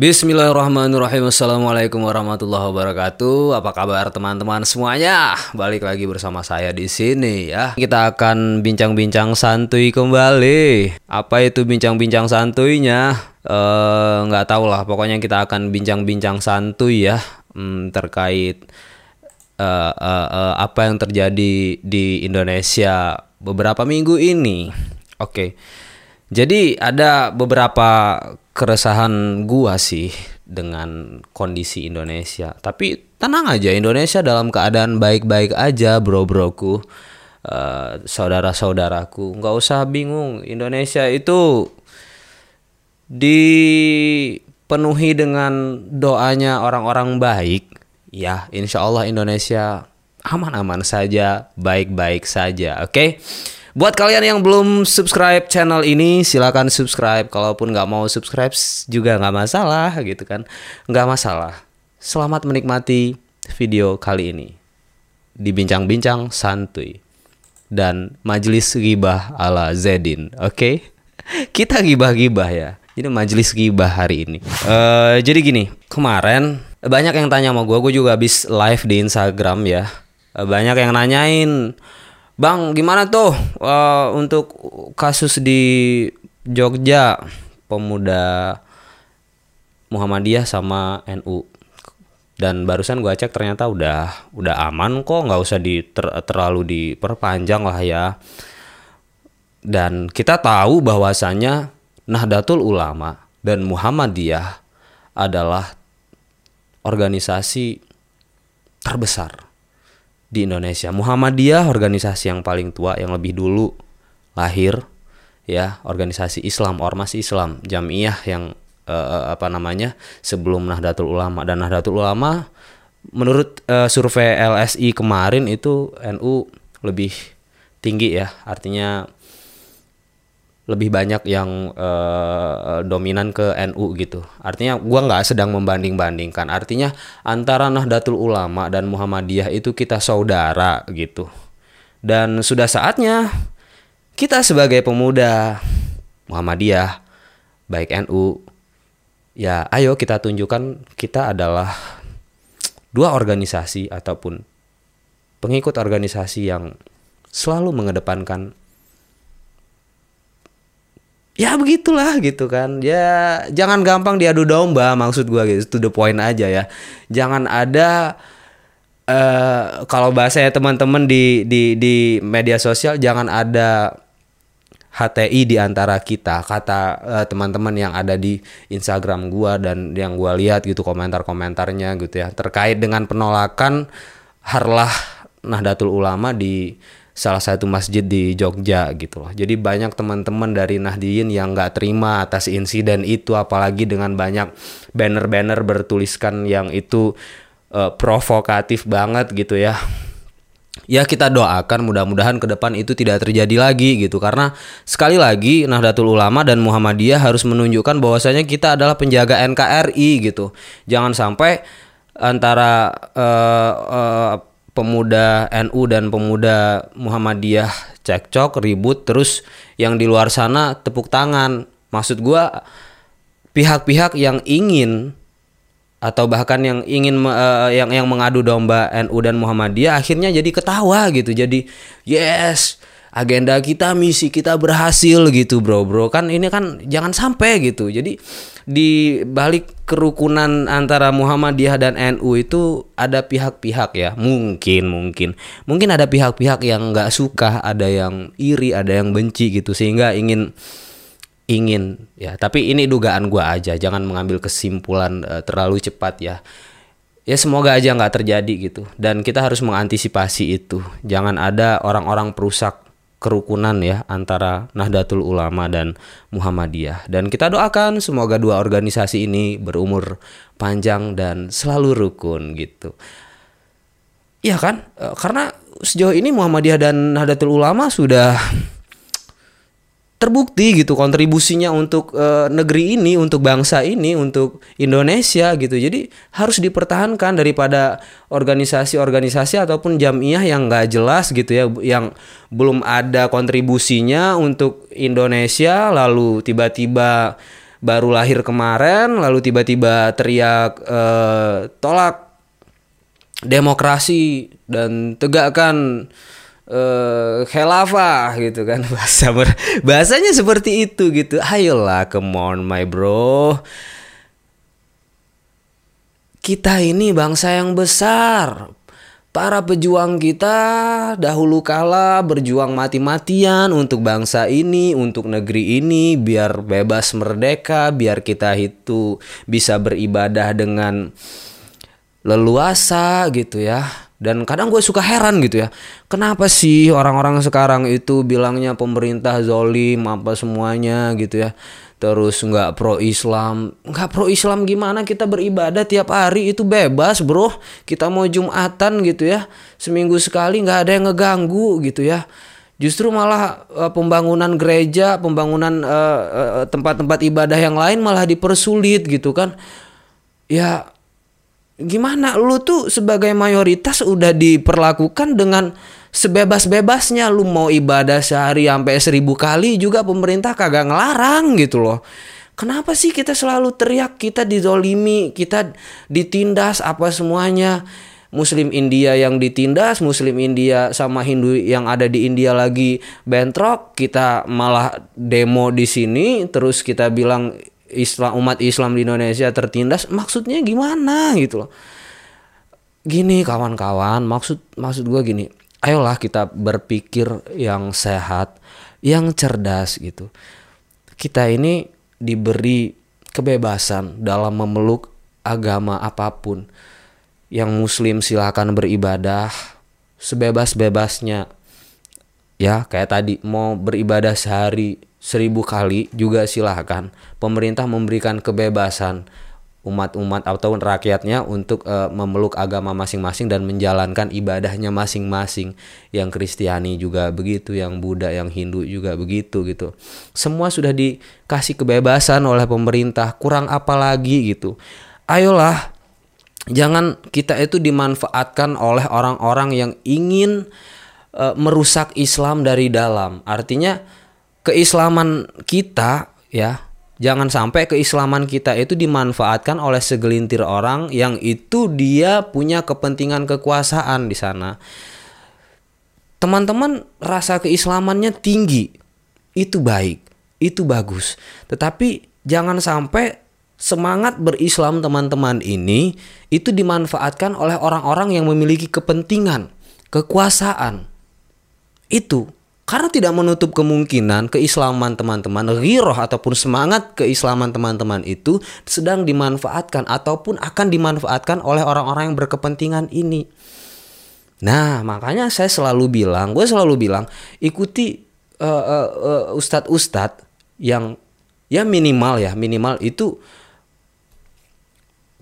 Bismillahirrahmanirrahim. Assalamualaikum warahmatullahi wabarakatuh. Apa kabar teman-teman semuanya? Balik lagi bersama saya di sini ya. Kita akan bincang-bincang santuy kembali. Apa itu bincang-bincang santuinya? Eh, nggak tahu lah. Pokoknya kita akan bincang-bincang santuy ya. Hmm, terkait uh, uh, uh, apa yang terjadi di Indonesia beberapa minggu ini. Oke. Jadi ada beberapa keresahan gua sih dengan kondisi Indonesia. Tapi tenang aja, Indonesia dalam keadaan baik-baik aja, bro-broku. Uh, saudara-saudaraku, nggak usah bingung. Indonesia itu dipenuhi dengan doanya orang-orang baik, ya insya Allah Indonesia aman-aman saja, baik-baik saja, oke? Okay? Buat kalian yang belum subscribe channel ini, silakan subscribe. Kalaupun nggak mau subscribe juga nggak masalah, gitu kan? Nggak masalah. Selamat menikmati video kali ini. Dibincang-bincang santuy dan majelis gibah ala Zedin, oke? Okay? Kita gibah-gibah ya. Ini majelis gibah hari ini. Uh, jadi gini, kemarin banyak yang tanya sama gue, gue juga habis live di Instagram ya. Uh, banyak yang nanyain, bang gimana tuh uh, untuk kasus di Jogja? Pemuda Muhammadiyah sama NU dan barusan gue cek ternyata udah udah aman kok nggak usah di ter, terlalu diperpanjang lah ya. Dan kita tahu bahwasanya Nahdlatul Ulama dan Muhammadiyah adalah organisasi terbesar di Indonesia. Muhammadiyah organisasi yang paling tua yang lebih dulu lahir ya, organisasi Islam, ormas Islam, jamiah yang uh, apa namanya? sebelum Nahdlatul Ulama dan Nahdlatul Ulama menurut uh, survei LSI kemarin itu NU lebih tinggi ya, artinya lebih banyak yang uh, dominan ke NU gitu. Artinya gua nggak sedang membanding-bandingkan. Artinya antara Nahdlatul Ulama dan Muhammadiyah itu kita saudara gitu. Dan sudah saatnya kita sebagai pemuda Muhammadiyah baik NU ya ayo kita tunjukkan kita adalah dua organisasi ataupun pengikut organisasi yang selalu mengedepankan ya begitulah gitu kan. Ya jangan gampang diadu domba maksud gua gitu. To the point aja ya. Jangan ada uh, kalau bahasa teman-teman di di di media sosial jangan ada HTI di antara kita. Kata uh, teman-teman yang ada di Instagram gua dan yang gua lihat gitu komentar-komentarnya gitu ya. Terkait dengan penolakan harlah Nahdlatul Ulama di salah satu masjid di Jogja gitu loh. Jadi banyak teman-teman dari Nahdiyin yang nggak terima atas insiden itu, apalagi dengan banyak banner-banner bertuliskan yang itu uh, provokatif banget gitu ya. Ya kita doakan mudah-mudahan ke depan itu tidak terjadi lagi gitu karena sekali lagi Nahdlatul Ulama dan Muhammadiyah harus menunjukkan bahwasanya kita adalah penjaga NKRI gitu. Jangan sampai antara uh, uh, pemuda NU dan pemuda Muhammadiyah cekcok ribut terus yang di luar sana tepuk tangan. Maksud gua pihak-pihak yang ingin atau bahkan yang ingin uh, yang yang mengadu domba NU dan Muhammadiyah akhirnya jadi ketawa gitu. Jadi yes agenda kita misi kita berhasil gitu bro bro. Kan ini kan jangan sampai gitu. Jadi di balik kerukunan antara Muhammadiyah dan NU itu ada pihak-pihak ya. Mungkin mungkin. Mungkin ada pihak-pihak yang nggak suka ada yang iri ada yang benci gitu sehingga ingin ingin ya. Tapi ini dugaan gua aja jangan mengambil kesimpulan uh, terlalu cepat ya. Ya semoga aja nggak terjadi gitu. Dan kita harus mengantisipasi itu. Jangan ada orang-orang perusak kerukunan ya antara Nahdlatul Ulama dan Muhammadiyah. Dan kita doakan semoga dua organisasi ini berumur panjang dan selalu rukun gitu. Iya kan? E, karena sejauh ini Muhammadiyah dan Nahdlatul Ulama sudah terbukti gitu kontribusinya untuk e, negeri ini, untuk bangsa ini, untuk Indonesia gitu. Jadi harus dipertahankan daripada organisasi-organisasi ataupun jamiah yang nggak jelas gitu ya, yang belum ada kontribusinya untuk Indonesia, lalu tiba-tiba baru lahir kemarin lalu tiba-tiba teriak uh, tolak demokrasi dan tegakkan uh, khilafah gitu kan. Bahasa bahasanya seperti itu gitu. Ayolah come on my bro. Kita ini bangsa yang besar. Para pejuang kita dahulu kala berjuang mati-matian untuk bangsa ini, untuk negeri ini, biar bebas merdeka, biar kita itu bisa beribadah dengan leluasa gitu ya. Dan kadang gue suka heran gitu ya. Kenapa sih orang-orang sekarang itu bilangnya pemerintah zolim apa semuanya gitu ya terus nggak pro Islam nggak pro Islam gimana? Kita beribadah tiap hari itu bebas bro. Kita mau jumatan gitu ya seminggu sekali nggak ada yang ngeganggu gitu ya. Justru malah uh, pembangunan gereja pembangunan tempat-tempat uh, uh, tempat -tempat ibadah yang lain malah dipersulit gitu kan. Ya gimana? Lu tuh sebagai mayoritas udah diperlakukan dengan sebebas-bebasnya. Lu mau ibadah sehari sampai seribu kali juga pemerintah kagak ngelarang gitu loh. Kenapa sih kita selalu teriak kita dizolimi kita ditindas apa semuanya? Muslim India yang ditindas, Muslim India sama Hindu yang ada di India lagi bentrok, kita malah demo di sini, terus kita bilang Islam umat Islam di Indonesia tertindas maksudnya gimana gitu loh. Gini kawan-kawan maksud maksud gue gini. Ayolah kita berpikir yang sehat yang cerdas gitu. Kita ini diberi kebebasan dalam memeluk agama apa pun. Yang muslim silahkan beribadah sebebas-bebasnya. Ya kayak tadi mau beribadah sehari seribu kali juga silahkan pemerintah memberikan kebebasan umat-umat atau rakyatnya untuk uh, memeluk agama masing-masing dan menjalankan ibadahnya masing-masing. Yang Kristiani juga begitu, yang Buddha, yang Hindu juga begitu gitu. Semua sudah dikasih kebebasan oleh pemerintah, kurang apa lagi gitu. Ayolah jangan kita itu dimanfaatkan oleh orang-orang yang ingin uh, merusak Islam dari dalam. Artinya keislaman kita ya jangan sampai keislaman kita itu dimanfaatkan oleh segelintir orang yang itu dia punya kepentingan kekuasaan di sana. Teman-teman rasa keislamannya tinggi. Itu baik, itu bagus. Tetapi jangan sampai semangat berislam teman-teman ini itu dimanfaatkan oleh orang-orang yang memiliki kepentingan, kekuasaan. Itu karena tidak menutup kemungkinan keislaman teman-teman, riroh ataupun semangat keislaman teman-teman itu sedang dimanfaatkan ataupun akan dimanfaatkan oleh orang-orang yang berkepentingan ini. Nah, makanya saya selalu bilang, gue selalu bilang, ikuti uh, uh, ustadz-ustadz yang ya minimal ya, minimal itu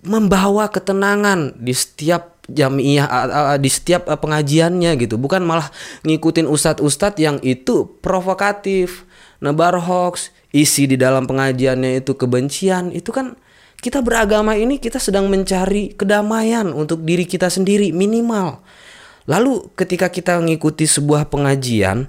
membawa ketenangan di setiap jamiah di setiap pengajiannya gitu. Bukan malah ngikutin ustadz-ustadz yang itu provokatif nebar hoax isi di dalam pengajiannya itu kebencian. Itu kan kita beragama ini kita sedang mencari kedamaian untuk diri kita sendiri minimal. Lalu ketika kita mengikuti sebuah pengajian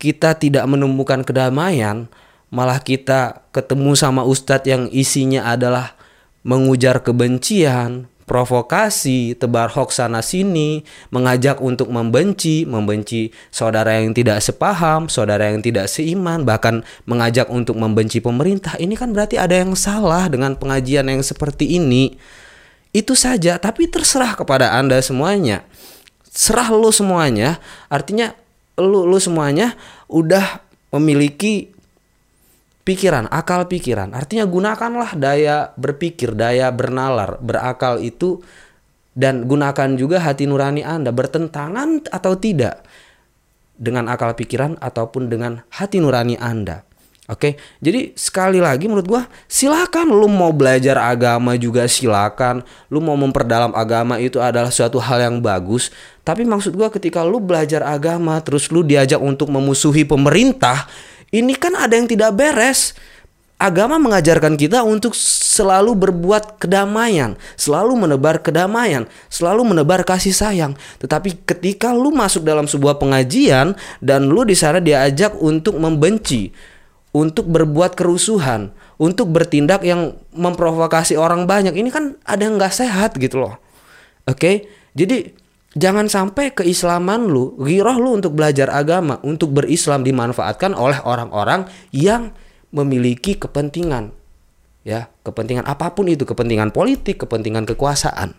kita tidak menemukan kedamaian malah kita ketemu sama ustadz yang isinya adalah mengujar kebencian provokasi, tebar hoax sana sini, mengajak untuk membenci, membenci saudara yang tidak sepaham, saudara yang tidak seiman, bahkan mengajak untuk membenci pemerintah. Ini kan berarti ada yang salah dengan pengajian yang seperti ini. Itu saja, tapi terserah kepada Anda semuanya. Serah lu semuanya, artinya lu lu semuanya udah memiliki pikiran, akal pikiran. Artinya gunakanlah daya berpikir, daya bernalar, berakal itu dan gunakan juga hati nurani Anda bertentangan atau tidak dengan akal pikiran ataupun dengan hati nurani Anda. Oke, jadi sekali lagi menurut gua silakan lu mau belajar agama juga silakan, lu mau memperdalam agama itu adalah suatu hal yang bagus. Tapi maksud gua ketika lu belajar agama terus lu diajak untuk memusuhi pemerintah, ini kan ada yang tidak beres. Agama mengajarkan kita untuk selalu berbuat kedamaian, selalu menebar kedamaian, selalu menebar kasih sayang. Tetapi ketika lu masuk dalam sebuah pengajian dan lu di sana diajak untuk membenci, untuk berbuat kerusuhan, untuk bertindak yang memprovokasi orang banyak. Ini kan ada yang nggak sehat gitu loh. Oke, okay? jadi jangan sampai keislaman lu, giroh lu untuk belajar agama, untuk berislam dimanfaatkan oleh orang-orang yang memiliki kepentingan, ya kepentingan apa pun itu, kepentingan politik, kepentingan kekuasaan.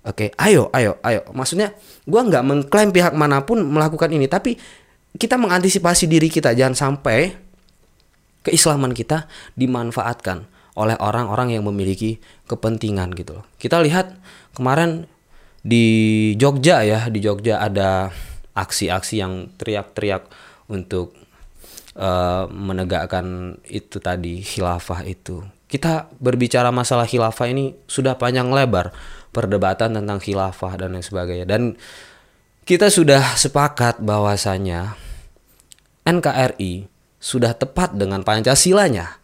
Oke, ayo, ayo, ayo. Maksudnya, gua nggak mengklaim pihak mana pun melakukan ini, tapi kita mengantisipasi diri kita jangan sampai keislaman kita dimanfaatkan oleh orang-orang yang memiliki kepentingan gitu. Kita lihat kemarin di Jogja ya, di Jogja ada aksi-aksi yang teriak-teriak untuk uh, menegakkan itu tadi khilafah itu. Kita berbicara masalah khilafah ini sudah panjang lebar perdebatan tentang khilafah dan lain sebagainya dan kita sudah sepakat bahwasanya NKRI sudah tepat dengan Pancasilanya.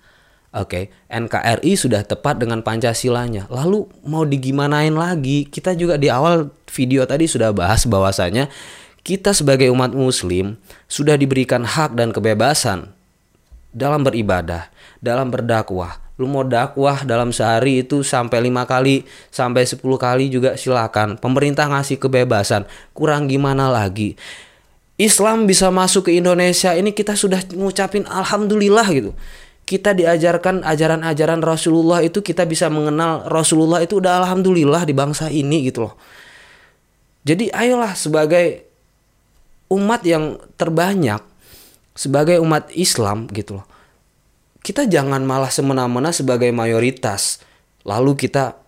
Oke, okay. NKRI sudah tepat dengan Pancasilanya. Lalu mau digimanain lagi? Kita juga di awal video tadi sudah bahas bahwasanya kita sebagai umat muslim sudah diberikan hak dan kebebasan dalam beribadah, dalam berdakwah. Lu mau dakwah dalam sehari itu sampai lima kali, sampai 10 kali juga silakan. Pemerintah ngasih kebebasan. Kurang gimana lagi? Islam bisa masuk ke Indonesia ini kita sudah ngucapin alhamdulillah gitu. Kita diajarkan ajaran-ajaran Rasulullah itu kita bisa mengenal Rasulullah itu udah alhamdulillah di bangsa ini gitu loh. Jadi ayolah sebagai umat yang terbanyak sebagai umat Islam gitu loh. Kita jangan malah semena-mena sebagai mayoritas lalu kita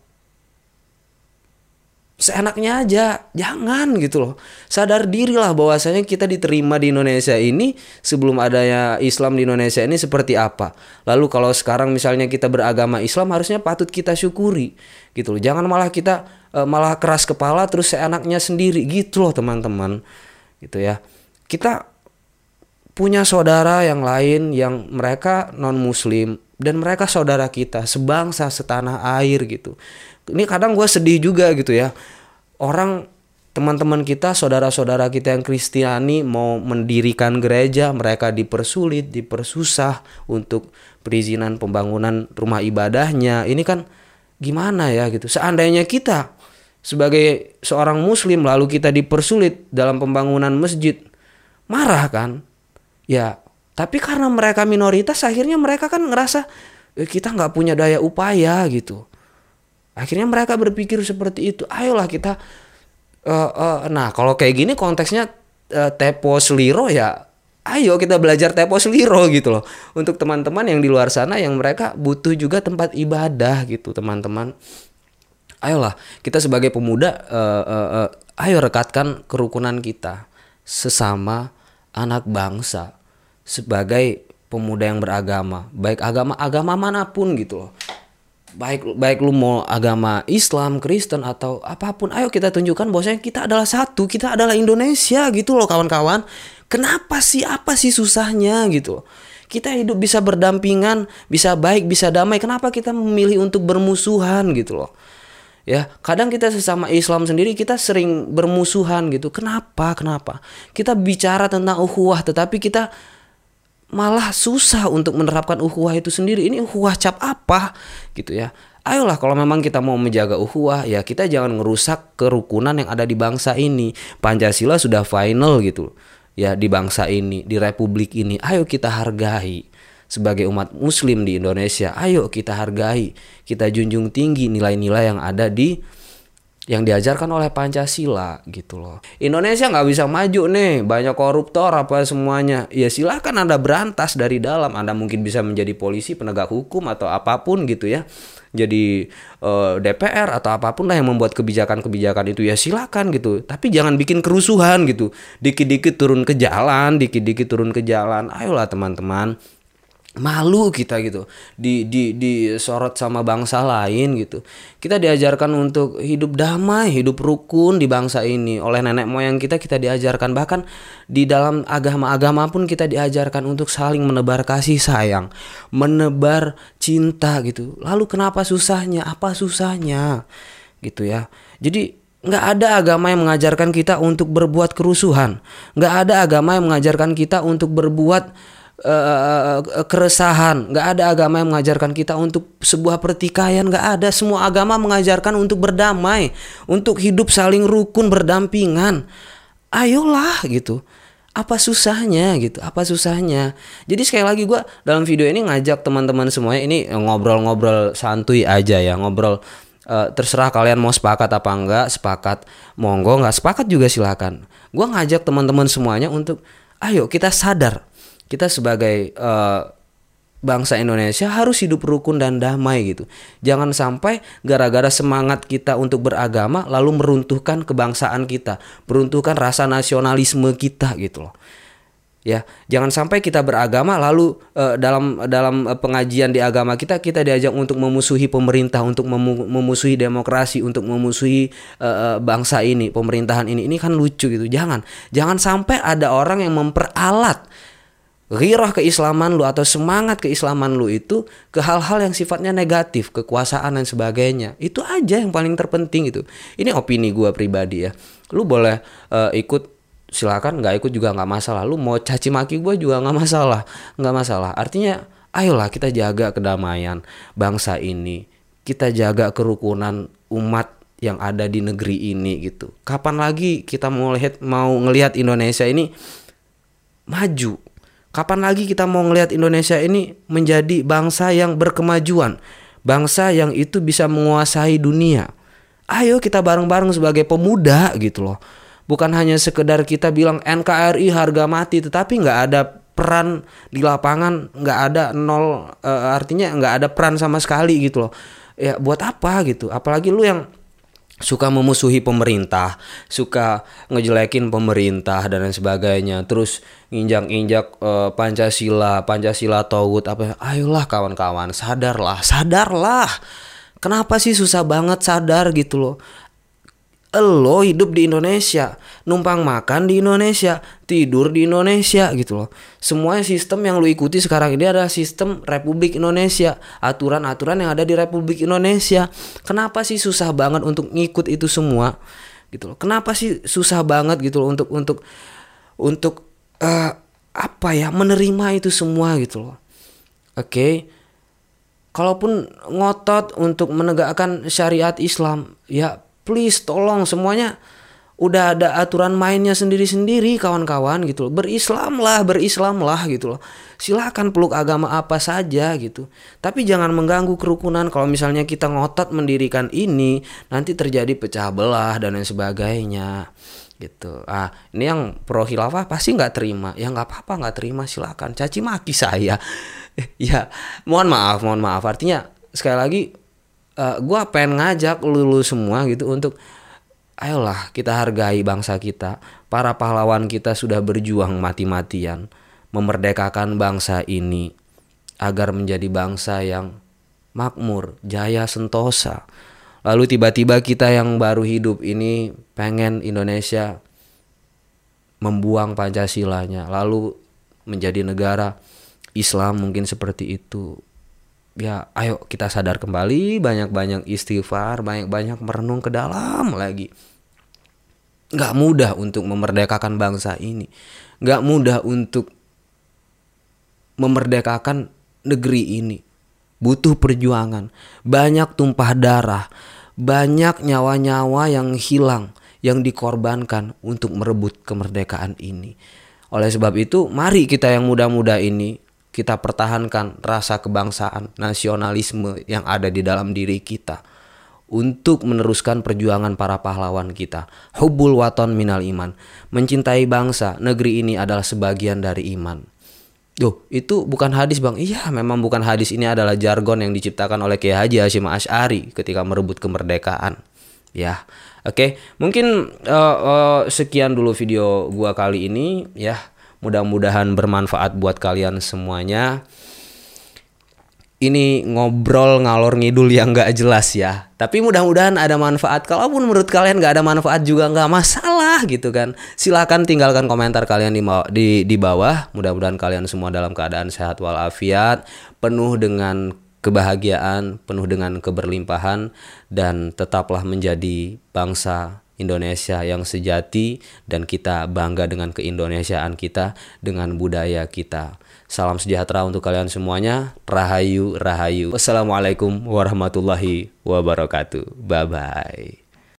seenaknya aja. Jangan gitu loh. Sadar dirilah bahwasanya kita diterima di Indonesia ini sebelum adanya Islam di Indonesia ini seperti apa. Lalu kalau sekarang misalnya kita beragama Islam harusnya patut kita syukuri gitu loh. Jangan malah kita uh, malah keras kepala terus seenaknya sendiri gitu loh teman-teman. Gitu ya. Kita punya saudara yang lain yang mereka non muslim dan mereka saudara kita sebangsa setanah air gitu. Ini kadang gue sedih juga gitu ya. Orang teman-teman kita saudara-saudara kita yang Kristiani mau mendirikan gereja mereka dipersulit dipersusah untuk perizinan pembangunan rumah ibadahnya. Ini kan gimana ya gitu? Seandainya kita sebagai seorang muslim lalu kita dipersulit dalam pembangunan masjid marah kan ya tapi karena mereka minoritas akhirnya mereka kan ngerasa eh, kita nggak punya daya upaya gitu Akhirnya mereka berpikir seperti itu. Ayolah kita uh, uh, nah kalau kayak gini konteksnya uh, tepo seliro ya ayo kita belajar tepo seliro gitu loh. Untuk teman-teman yang di luar sana yang mereka butuh juga tempat ibadah gitu, teman-teman. Ayolah, kita sebagai pemuda uh, uh, uh, ayo rekatkan kerukunan kita sesama anak bangsa sebagai pemuda yang beragama, baik agama agama mana pun gitu loh baik baik lu mau agama Islam, Kristen atau apa pun, ayo kita tunjukkan bahwasanya kita adalah satu, kita adalah Indonesia gitu loh kawan-kawan. Kenapa sih apa sih susahnya gitu? Kita hidup bisa berdampingan, bisa baik, bisa damai. Kenapa kita memilih untuk bermusuhan gitu loh? Ya, kadang kita sesama Islam sendiri kita sering bermusuhan gitu. Kenapa? Kenapa? Kita bicara tentang ukhuwah tetapi kita malah susah untuk menerapkan ukhuwah itu sendiri. Ini ukhuwah cap apa gitu ya. Ayolah kalau memang kita mau menjaga ukhuwah ya kita jangan ngerusak kerukunan yang ada di bangsa ini. Pancasila sudah final gitu ya di bangsa ini, di republik ini. Ayo kita hargai sebagai umat muslim di Indonesia. Ayo kita hargai, kita junjung tinggi nilai-nilai yang ada di yang diajarkan oleh Pancasila gitu loh. Indonesia nggak bisa maju nih, banyak koruptor apa semuanya. Ya silahkan Anda berantas dari dalam. Anda mungkin bisa menjadi polisi, penegak hukum atau apa pun gitu ya. Jadi eh, DPR atau apa pun lah yang membuat kebijakan-kebijakan itu ya silakan gitu. Tapi jangan bikin kerusuhan gitu. Dikit-dikit turun ke jalan, dikit-dikit turun ke jalan. Ayolah teman-teman malu kita gitu di di disorot sama bangsa lain gitu. Kita diajarkan untuk hidup damai hidup rukun di bangsa ini. Oleh nenek moyang kita kita diajarkan. Bahkan di dalam agama-agama pun kita diajarkan untuk saling menebar kasih sayang menebar cinta gitu. Lalu kenapa susahnya? Apa susahnya? Gitu ya. Jadi nggak ada agama yang mengajarkan kita untuk berbuat kerusuhan. Nggak ada agama yang mengajarkan kita untuk berbuat uh, keresahan. Nggak ada agama yang mengajarkan kita untuk sebuah pertikaian. Nggak ada. Semua agama mengajarkan untuk berdamai, untuk hidup saling rukun berdampingan. Ayolah gitu. Apa susahnya gitu? Apa susahnya? Jadi sekali lagi gue dalam video ini ngajak teman-teman semuanya ini ngobrol-ngobrol santuy aja ya ngobrol uh, terserah kalian mau sepakat apa enggak sepakat monggo nggak sepakat juga silakan gue ngajak teman-teman semuanya untuk ayo kita sadar kita sebagai uh, bangsa Indonesia harus hidup rukun dan damai gitu. Jangan sampai gara-gara semangat kita untuk beragama lalu meruntuhkan kebangsaan kita, meruntuhkan rasa nasionalisme kita gitu loh. Ya jangan sampai kita beragama lalu uh, dalam dalam uh, pengajian di agama kita kita diajak untuk memusuhi pemerintah untuk memu memusuhi demokrasi untuk memusuhi uh, bangsa ini pemerintahan ini. Ini kan lucu gitu. Jangan. Jangan sampai ada orang yang memperalat ghirah keislaman lu atau semangat keislaman lu itu ke hal-hal yang sifatnya negatif, kekuasaan dan sebagainya. Itu aja yang paling terpenting itu. Ini opini gua pribadi ya. Lu boleh uh, ikut silakan. Nggak ikut juga nggak masalah. Lu mau caci maki gue juga nggak masalah. Nggak masalah. Artinya ayolah kita jaga kedamaian bangsa ini. Kita jaga kerukunan umat yang ada di negeri ini gitu. Kapan lagi kita mau lihat mau ngelihat Indonesia ini maju kapan lagi kita mau ngelihat Indonesia ini menjadi bangsa yang berkemajuan? Bangsa yang itu bisa menguasai dunia. Ayo kita bareng-bareng sebagai pemuda gitu loh. Bukan hanya sekedar kita bilang NKRI harga mati tetapi nggak ada peran di lapangan nggak ada nol e, artinya nggak ada peran sama sekali gitu loh. Ya buat apa gitu? Apalagi lu yang suka memusuhi pemerintah, suka ngejelekin pemerintah dan lain sebagainya, terus injak-injak uh, Pancasila, Pancasila togut apa? Ayolah kawan-kawan, sadarlah, sadarlah. Kenapa sih susah banget sadar gitu loh? Lo hidup di Indonesia, numpang makan di Indonesia, tidur di Indonesia gitu loh. Semua sistem yang lo ikuti sekarang ini adalah sistem Republik Indonesia, aturan-aturan yang ada di Republik Indonesia. Kenapa sih susah banget untuk ngikut itu semua? Gitu loh. Kenapa sih susah banget gitu loh untuk untuk untuk uh, apa ya menerima itu semua gitu loh. Oke. Okay? Kalaupun ngotot untuk menegakkan syariat Islam, ya please tolong semuanya udah ada aturan mainnya sendiri-sendiri kawan-kawan gitu loh. Berislam lah, berislam lah gitu loh. Silakan peluk agama apa saja gitu. Tapi jangan mengganggu kerukunan kalau misalnya kita ngotot mendirikan ini nanti terjadi pecah belah dan lain sebagainya gitu. Ah, ini yang pro khilafah pasti nggak terima. Ya nggak apa-apa nggak terima silakan. Caci maki saya. ya, mohon maaf, mohon maaf. Artinya sekali lagi uh, eh, gue pengen ngajak lulu semua gitu untuk ayolah kita hargai bangsa kita. Para pahlawan kita sudah berjuang mati-matian memerdekakan bangsa ini agar menjadi bangsa yang makmur jaya sentosa. Lalu tiba-tiba kita yang baru hidup ini pengen Indonesia membuang Pancasilanya lalu menjadi negara Islam mungkin seperti itu ya ayo kita sadar kembali banyak-banyak istighfar banyak-banyak merenung ke dalam lagi. Nggak mudah untuk memerdekakan bangsa ini. Nggak mudah untuk memerdekakan negeri ini. Butuh perjuangan banyak tumpah darah banyak nyawa-nyawa yang hilang yang dikorbankan untuk merebut kemerdekaan ini. Oleh sebab itu mari kita yang muda-muda ini kita pertahankan rasa kebangsaan, nasionalisme yang ada di dalam diri kita untuk meneruskan perjuangan para pahlawan kita. Hubul waton minal iman. Mencintai bangsa, negeri ini adalah sebagian dari iman. Duh, itu bukan hadis bang. Iya, memang bukan hadis. Ini adalah jargon yang diciptakan oleh Kiai Haji Hashim Ash'ari ketika merebut kemerdekaan. Ya, oke. Mungkin uh, uh, sekian dulu video gua kali ini. Ya, Mudah-mudahan bermanfaat buat kalian semuanya. Ini ngobrol ngalor ngidul yang gak jelas ya. Tapi mudah-mudahan ada manfaat. Kalaupun menurut kalian gak ada manfaat juga gak masalah gitu kan. Silahkan tinggalkan komentar kalian di, di, di bawah. Mudah-mudahan kalian semua dalam keadaan sehat walafiat. Penuh dengan kebahagiaan, penuh dengan keberlimpahan. Dan tetaplah menjadi bangsa Indonesia yang sejati dan kita bangga dengan keindonesiaan kita dengan budaya kita. Salam sejahtera untuk kalian semuanya. Rahayu, rahayu. Wassalamualaikum warahmatullahi wabarakatuh. Bye bye.